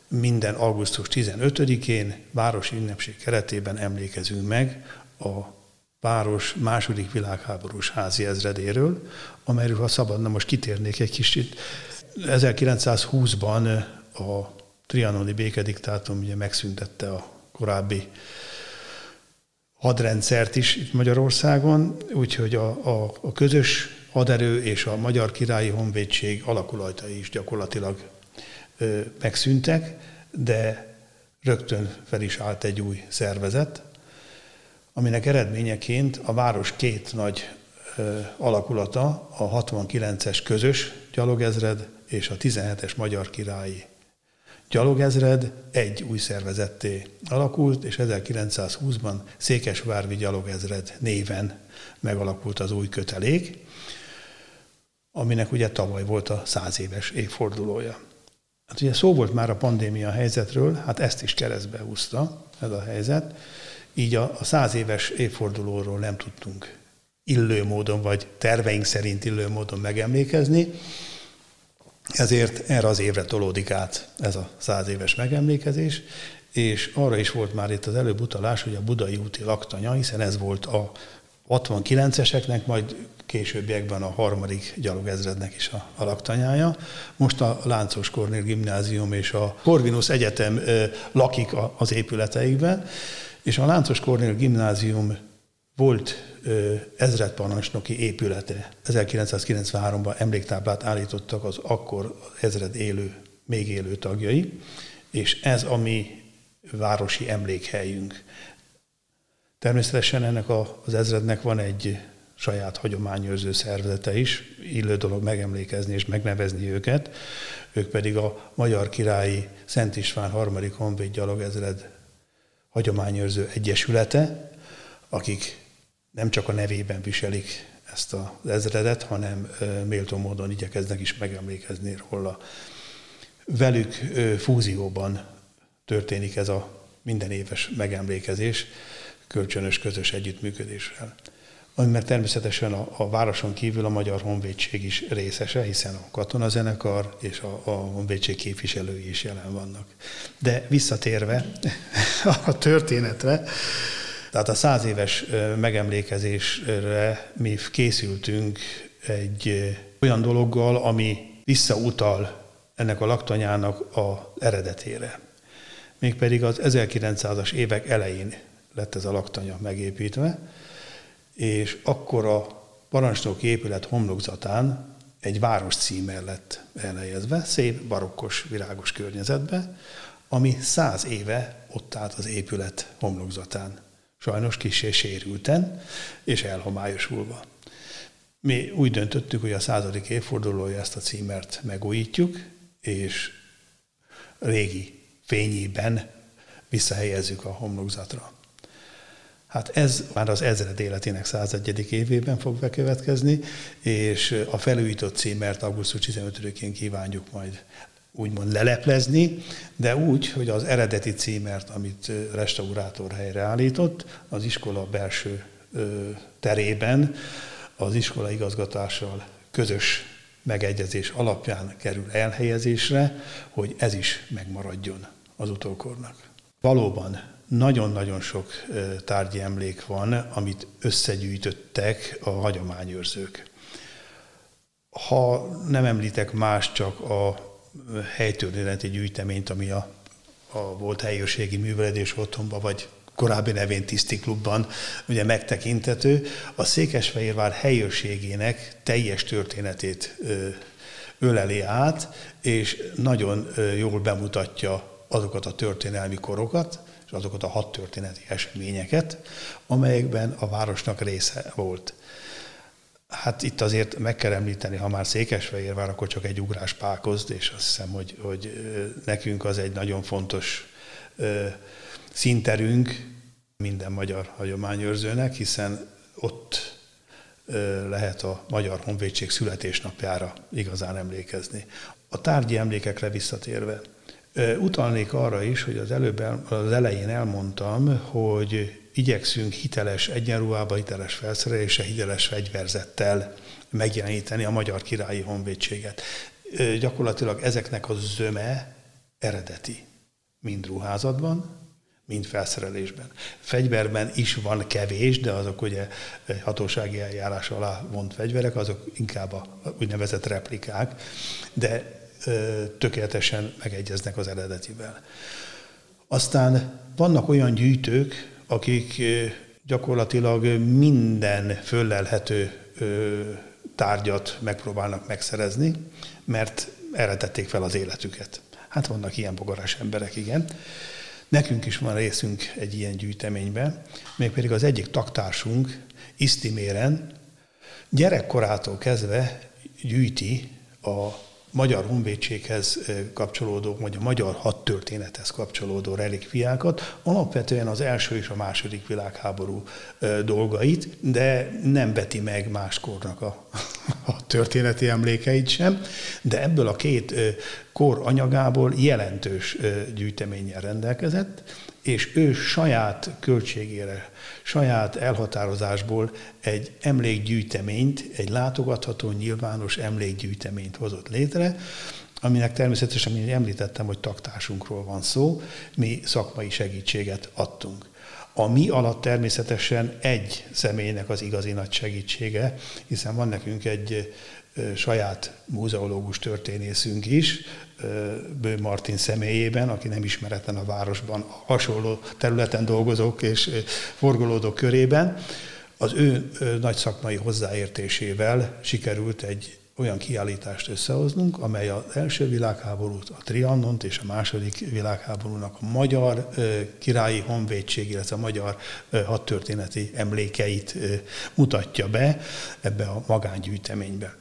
minden augusztus 15-én városi ünnepség keretében emlékezünk meg a város második világháborús házi ezredéről, amelyről, ha szabadna, most kitérnék egy kicsit. 1920-ban a trianoni békediktátum ugye megszüntette a korábbi hadrendszert is itt Magyarországon, úgyhogy a, a, a közös haderő és a Magyar Királyi Honvédség alakulatai is gyakorlatilag megszűntek, de rögtön fel is állt egy új szervezet, aminek eredményeként a város két nagy alakulata, a 69-es közös gyalogezred és a 17-es magyar királyi gyalogezred egy új szervezetté alakult, és 1920-ban Székesvárvi gyalogezred néven megalakult az új kötelék, aminek ugye tavaly volt a száz éves évfordulója. Hát ugye szó volt már a pandémia helyzetről, hát ezt is keresztbe húzta ez a helyzet, így a, a száz éves évfordulóról nem tudtunk illő módon, vagy terveink szerint illő módon megemlékezni, ezért erre az évre tolódik át ez a száz éves megemlékezés, és arra is volt már itt az előbb utalás, hogy a budai úti laktanya, hiszen ez volt a 69-eseknek, majd későbbiekben a harmadik gyalogezrednek is a, a laktanyája. Most a Láncos Kornél Gimnázium és a Corvinus Egyetem ö, lakik a, az épületeikben, és a Láncos Kornél Gimnázium volt ezredparancsnoki épülete. 1993-ban emléktáblát állítottak az akkor ezred élő, még élő tagjai, és ez a mi városi emlékhelyünk. Természetesen ennek az ezrednek van egy saját hagyományőrző szervezete is, illő dolog megemlékezni és megnevezni őket. Ők pedig a Magyar Királyi Szent István harmadik honvéd gyalogezred hagyományőrző egyesülete, akik nem csak a nevében viselik ezt az ezredet, hanem méltó módon igyekeznek is megemlékezni róla. Velük fúzióban történik ez a minden éves megemlékezés kölcsönös közös együttműködéssel. Amiben természetesen a, a városon kívül a Magyar Honvédség is részese, hiszen a katonazenekar és a, a honvédség képviselői is jelen vannak. De visszatérve a történetre, tehát a száz éves megemlékezésre mi készültünk egy olyan dologgal, ami visszautal ennek a laktanyának a eredetére. Mégpedig az 1900-as évek elején lett ez a laktanya megépítve, és akkor a parancsnoki épület homlokzatán egy város címer lett elhelyezve, szép, barokkos, virágos környezetbe, ami száz éve ott állt az épület homlokzatán sajnos kisé sérülten és elhomályosulva. Mi úgy döntöttük, hogy a századik évfordulója ezt a címert megújítjuk, és régi fényében visszahelyezzük a homlokzatra. Hát ez már az ezred életének 101. évében fog bekövetkezni, és a felújított címert augusztus 15-én kívánjuk majd úgymond leleplezni, de úgy, hogy az eredeti címert, amit restaurátor helyreállított, az iskola belső terében az iskola igazgatással közös megegyezés alapján kerül elhelyezésre, hogy ez is megmaradjon az utókornak. Valóban nagyon-nagyon sok tárgyi emlék van, amit összegyűjtöttek a hagyományőrzők. Ha nem említek más, csak a helytörténeti gyűjteményt, ami a, a volt helyőrségi művelődés otthonban, vagy korábbi nevén Tiszti Klubban ugye megtekintető, a Székesfehérvár helyőrségének teljes történetét öleli át, és nagyon jól bemutatja azokat a történelmi korokat, és azokat a hat történeti eseményeket, amelyekben a városnak része volt. Hát itt azért meg kell említeni, ha már Székesfehérvár, akkor csak egy ugrás pákozd, és azt hiszem, hogy, hogy nekünk az egy nagyon fontos szinterünk minden magyar hagyományőrzőnek, hiszen ott lehet a Magyar Honvédség születésnapjára igazán emlékezni. A tárgyi emlékekre visszatérve, utalnék arra is, hogy az előbb az elején elmondtam, hogy igyekszünk hiteles egyenruhába, hiteles felszerelése, hiteles fegyverzettel megjeleníteni a Magyar Királyi Honvédséget. Gyakorlatilag ezeknek a zöme eredeti, mind ruházatban, mind felszerelésben. Fegyverben is van kevés, de azok ugye hatósági eljárás alá vont fegyverek, azok inkább a úgynevezett replikák, de tökéletesen megegyeznek az eredetivel. Aztán vannak olyan gyűjtők, akik gyakorlatilag minden föllelhető tárgyat megpróbálnak megszerezni, mert erre tették fel az életüket. Hát vannak ilyen bogarás emberek, igen. Nekünk is van részünk egy ilyen gyűjteményben, mégpedig az egyik taktársunk, Isztiméren, gyerekkorától kezdve gyűjti a magyar honvédséghez kapcsolódó, vagy a magyar hadtörténethez kapcsolódó relikviákat, alapvetően az első és a második világháború dolgait, de nem beti meg máskornak a, a történeti emlékeit sem, de ebből a két kor anyagából jelentős gyűjteménnyel rendelkezett, és ő saját költségére, saját elhatározásból egy emlékgyűjteményt, egy látogatható nyilvános emlékgyűjteményt hozott létre, aminek természetesen, mint említettem, hogy taktársunkról van szó, mi szakmai segítséget adtunk. A mi alatt természetesen egy személynek az igazi nagy segítsége, hiszen van nekünk egy saját múzeológus történészünk is, Bő Martin személyében, aki nem ismeretlen a városban, hasonló területen dolgozók és forgolódók körében. Az ő nagy szakmai hozzáértésével sikerült egy olyan kiállítást összehoznunk, amely az első világháborút, a Triannont és a második világháborúnak a magyar királyi honvédség, illetve a magyar hadtörténeti emlékeit mutatja be ebbe a magángyűjteménybe.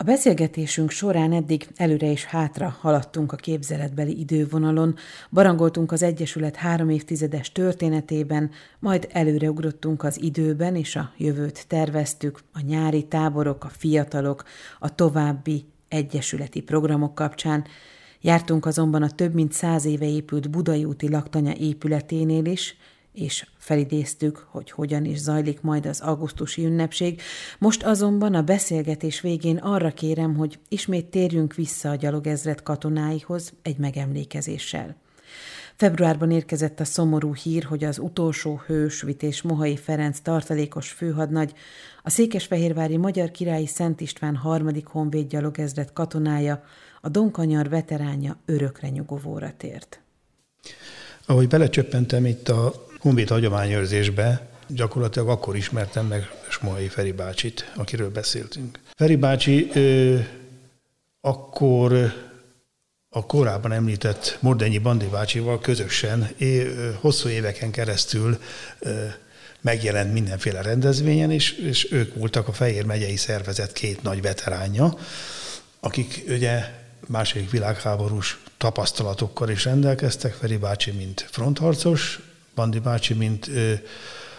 A beszélgetésünk során eddig előre és hátra haladtunk a képzeletbeli idővonalon, barangoltunk az Egyesület három évtizedes történetében, majd előreugrottunk az időben, és a jövőt terveztük, a nyári táborok, a fiatalok, a további egyesületi programok kapcsán. Jártunk azonban a több mint száz éve épült Budai úti laktanya épületénél is, és felidéztük, hogy hogyan is zajlik majd az augusztusi ünnepség. Most azonban a beszélgetés végén arra kérem, hogy ismét térjünk vissza a gyalogezred katonáihoz egy megemlékezéssel. Februárban érkezett a szomorú hír, hogy az utolsó hős Vités Mohai Ferenc tartalékos főhadnagy, a Székesfehérvári Magyar Királyi Szent István harmadik honvéd gyalogezred katonája, a Donkanyar veteránja örökre nyugovóra tért. Ahogy belecsöppentem itt a Honvéd hagyományőrzésbe gyakorlatilag akkor ismertem meg Smohai Feri bácsit, akiről beszéltünk. Feri bácsi ö, akkor a korábban említett Mordenyi Bandi bácsival közösen é, ö, hosszú éveken keresztül ö, megjelent mindenféle rendezvényen, és, és ők voltak a Fehér megyei szervezet két nagy veteránja, akik ugye második világháborús tapasztalatokkal is rendelkeztek, Feri bácsi, mint frontharcos, Bandi bácsi, mint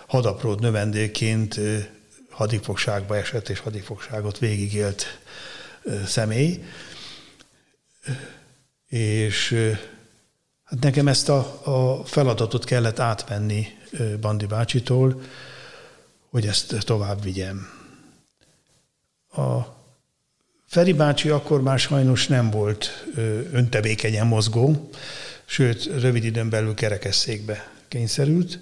hadapród növendéként hadifogságba esett és hadifogságot végigélt személy. És hát nekem ezt a, a feladatot kellett átvenni Bandi bácsitól, hogy ezt tovább vigyem. A Feri bácsi akkor már sajnos nem volt öntevékenyen mozgó, sőt, rövid időn belül kerekesszékbe kényszerült,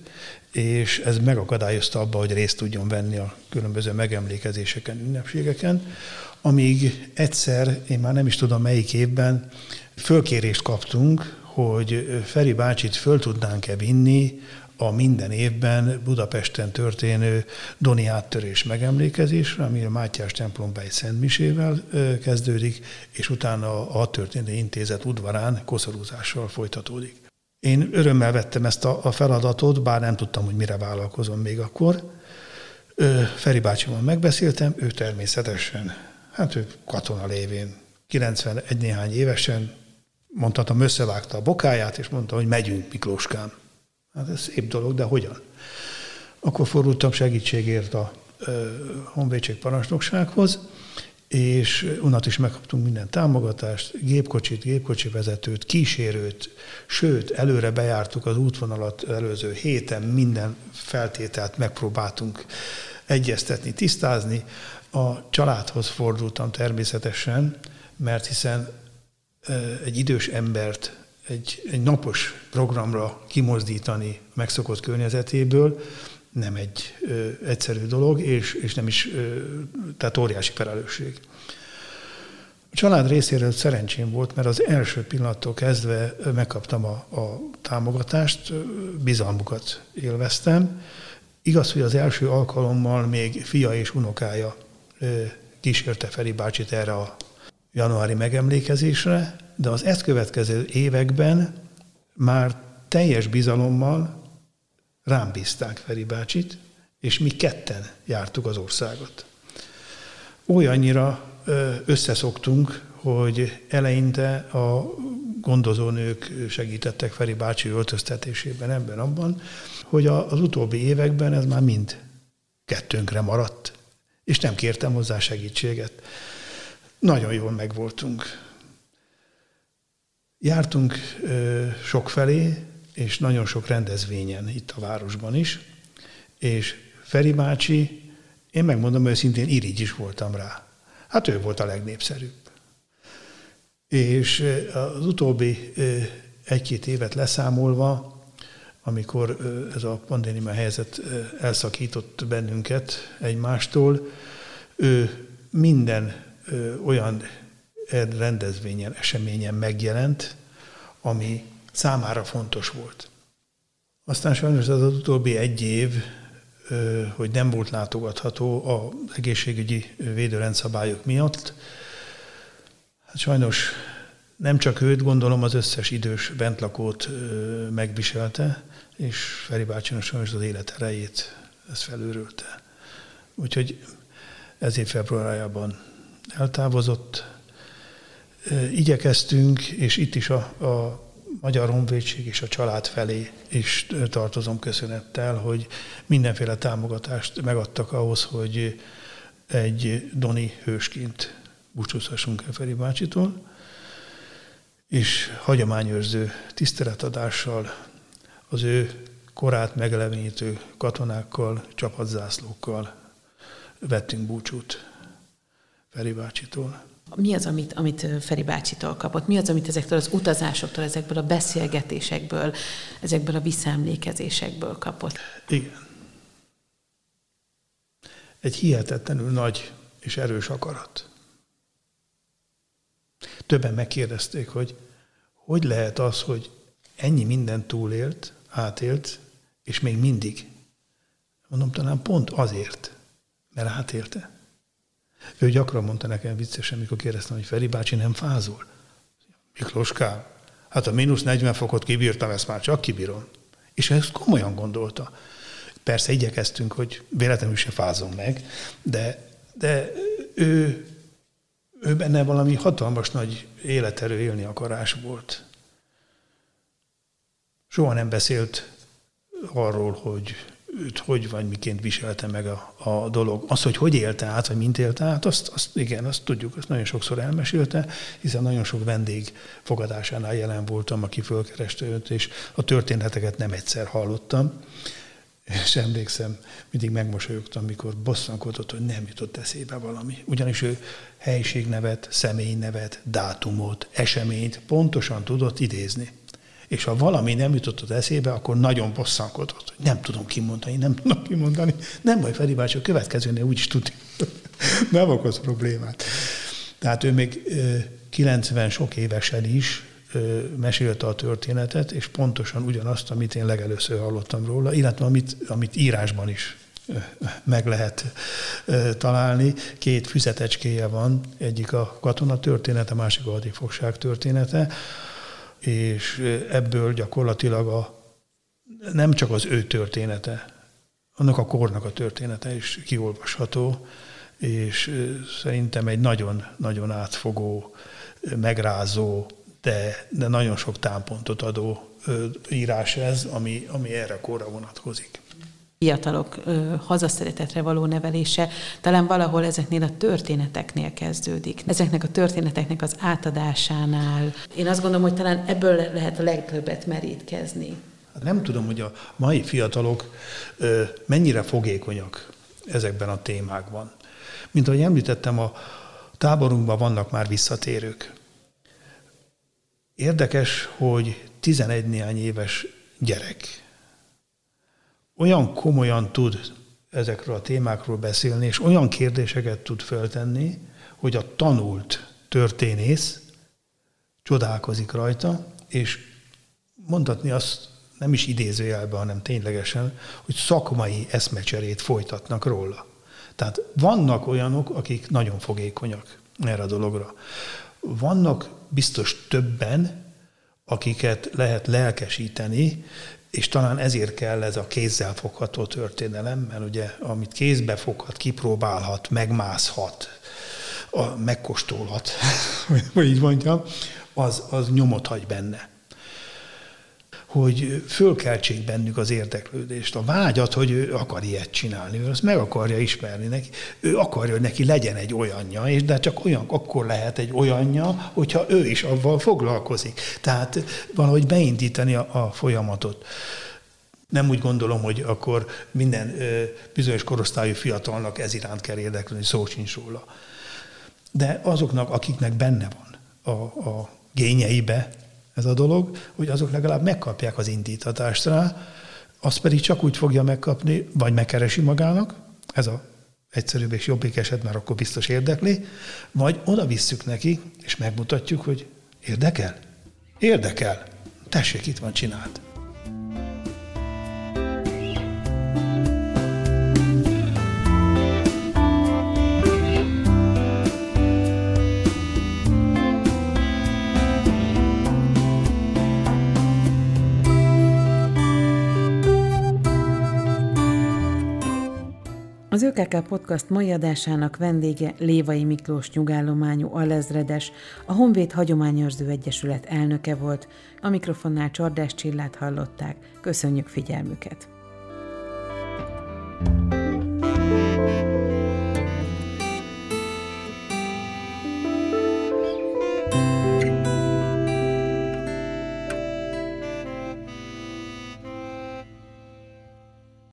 és ez megakadályozta abba, hogy részt tudjon venni a különböző megemlékezéseken, ünnepségeken, amíg egyszer, én már nem is tudom melyik évben, fölkérést kaptunk, hogy Feri bácsit föl tudnánk-e vinni a minden évben Budapesten történő Doni áttörés megemlékezésre, ami a Mátyás templomba egy szentmisével kezdődik, és utána a történő intézet udvarán koszorúzással folytatódik. Én örömmel vettem ezt a, a feladatot, bár nem tudtam, hogy mire vállalkozom még akkor. Feri bácsival megbeszéltem, ő természetesen, hát ő katona lévén, 91 néhány évesen, mondhatom, összevágta a bokáját, és mondta, hogy megyünk Miklóskám. Hát ez szép dolog, de hogyan? Akkor fordultam segítségért a honvédség parancsnoksághoz, és unnat is megkaptunk minden támogatást, gépkocsit, gépkocsi vezetőt, kísérőt, sőt, előre bejártuk az útvonalat előző héten, minden feltételt megpróbáltunk egyeztetni, tisztázni. A családhoz fordultam természetesen, mert hiszen egy idős embert egy, egy napos programra kimozdítani megszokott környezetéből, nem egy ö, egyszerű dolog, és, és nem is, ö, tehát óriási felelősség. A család részéről szerencsém volt, mert az első pillanattól kezdve megkaptam a, a támogatást, bizalmukat élveztem. Igaz, hogy az első alkalommal még fia és unokája ö, kísérte Feri bácsit erre a januári megemlékezésre, de az ezt következő években már teljes bizalommal rám bízták Feri bácsit, és mi ketten jártuk az országot. Olyannyira összeszoktunk, hogy eleinte a gondozónők segítettek Feri bácsi öltöztetésében ebben abban, hogy az utóbbi években ez már mind kettőnkre maradt, és nem kértem hozzá segítséget. Nagyon jól megvoltunk. Jártunk sokfelé, és nagyon sok rendezvényen itt a városban is, és Feri bácsi, én megmondom őszintén, irigy is voltam rá. Hát ő volt a legnépszerűbb. És az utóbbi egy-két évet leszámolva, amikor ez a pandémia helyzet elszakított bennünket egymástól, ő minden olyan rendezvényen, eseményen megjelent, ami számára fontos volt. Aztán sajnos az, utóbbi egy év, hogy nem volt látogatható az egészségügyi védőrendszabályok miatt, hát sajnos nem csak őt, gondolom az összes idős bentlakót megviselte, és Feri bácsinak sajnos az élet erejét ez felőrülte. Úgyhogy ezért februárjában eltávozott. Igyekeztünk, és itt is a, a Magyar Honvédség és a család felé is tartozom köszönettel, hogy mindenféle támogatást megadtak ahhoz, hogy egy Doni hősként búcsúzhassunk el Feri bácsitól, és hagyományőrző tiszteletadással az ő korát megelevenítő katonákkal, csapatzászlókkal vettünk búcsút Feri bácsitól. Mi az, amit, amit Feri bácsitól kapott? Mi az, amit ezektől az utazásoktól, ezekből a beszélgetésekből, ezekből a visszaemlékezésekből kapott? Igen. Egy hihetetlenül nagy és erős akarat. Többen megkérdezték, hogy hogy lehet az, hogy ennyi mindent túlélt, átélt, és még mindig. Mondom, talán pont azért, mert átélte. Ő gyakran mondta nekem viccesen, mikor kérdeztem, hogy Feri bácsi nem fázol. Mikloskám, hát a mínusz 40 fokot kibírtam, ezt már csak kibírom. És ezt komolyan gondolta. Persze igyekeztünk, hogy véletlenül se fázom meg, de, de ő, ő benne valami hatalmas nagy életerő élni akarás volt. Soha nem beszélt arról, hogy őt hogy vagy miként viselte meg a, a dolog. Az, hogy hogy élte át, vagy mint élte át, azt, azt igen, azt tudjuk, azt nagyon sokszor elmesélte, hiszen nagyon sok vendég fogadásánál jelen voltam, aki fölkereste őt, és a történeteket nem egyszer hallottam. És emlékszem, mindig megmosolyogtam, mikor bosszankodott, hogy nem jutott eszébe valami. Ugyanis ő helyiségnevet, személynevet, dátumot, eseményt pontosan tudott idézni és ha valami nem jutott az eszébe, akkor nagyon bosszankodott, hogy nem tudom kimondani, nem tudom kimondani. Nem baj, Feri bácsi, a következőnél úgyis tudja. nem okoz problémát. Tehát ő még 90 sok évesen is mesélte a történetet, és pontosan ugyanazt, amit én legelőször hallottam róla, illetve amit, amit írásban is meg lehet találni. Két füzetecskéje van, egyik a katona története, másik a hadifogság története és ebből gyakorlatilag a, nem csak az ő története, annak a kornak a története is kiolvasható, és szerintem egy nagyon-nagyon átfogó, megrázó, de, de nagyon sok támpontot adó írás ez, ami, ami erre korra vonatkozik fiatalok ö, hazaszeretetre való nevelése talán valahol ezeknél a történeteknél kezdődik. Ezeknek a történeteknek az átadásánál. Én azt gondolom, hogy talán ebből lehet a legtöbbet merítkezni. Hát nem tudom, hogy a mai fiatalok ö, mennyire fogékonyak ezekben a témákban. Mint ahogy említettem, a táborunkban vannak már visszatérők. Érdekes, hogy 11 néhány éves gyerek olyan komolyan tud ezekről a témákról beszélni, és olyan kérdéseket tud föltenni, hogy a tanult történész csodálkozik rajta, és mondhatni azt nem is idézőjelben, hanem ténylegesen, hogy szakmai eszmecserét folytatnak róla. Tehát vannak olyanok, akik nagyon fogékonyak erre a dologra. Vannak biztos többen, akiket lehet lelkesíteni, és talán ezért kell ez a kézzel fogható történelem, mert ugye amit kézbe foghat, kipróbálhat, megmászhat, a, megkóstolhat, hogy így mondjam, az, az nyomot hagy benne hogy fölkeltsék bennük az érdeklődést, a vágyat, hogy ő akar ilyet csinálni, ő azt meg akarja ismerni neki, ő akarja, hogy neki legyen egy olyanja, és de csak olyan, akkor lehet egy olyanja, hogyha ő is avval foglalkozik. Tehát valahogy beindítani a, a folyamatot. Nem úgy gondolom, hogy akkor minden ö, bizonyos korosztályú fiatalnak ez iránt kell érdeklődni, szó sincs róla. De azoknak, akiknek benne van, a, a gényeibe ez a dolog, hogy azok legalább megkapják az indítatást rá, azt pedig csak úgy fogja megkapni, vagy megkeresi magának, ez a egyszerűbb és jobbik eset, mert akkor biztos érdekli, vagy oda visszük neki, és megmutatjuk, hogy érdekel? Érdekel. Tessék, itt van, csinált. Az ÖKK Podcast mai adásának vendége Lévai Miklós nyugállományú alezredes, a Honvéd Hagyományőrző Egyesület elnöke volt. A mikrofonnál Csordás Csillát hallották. Köszönjük figyelmüket! thank you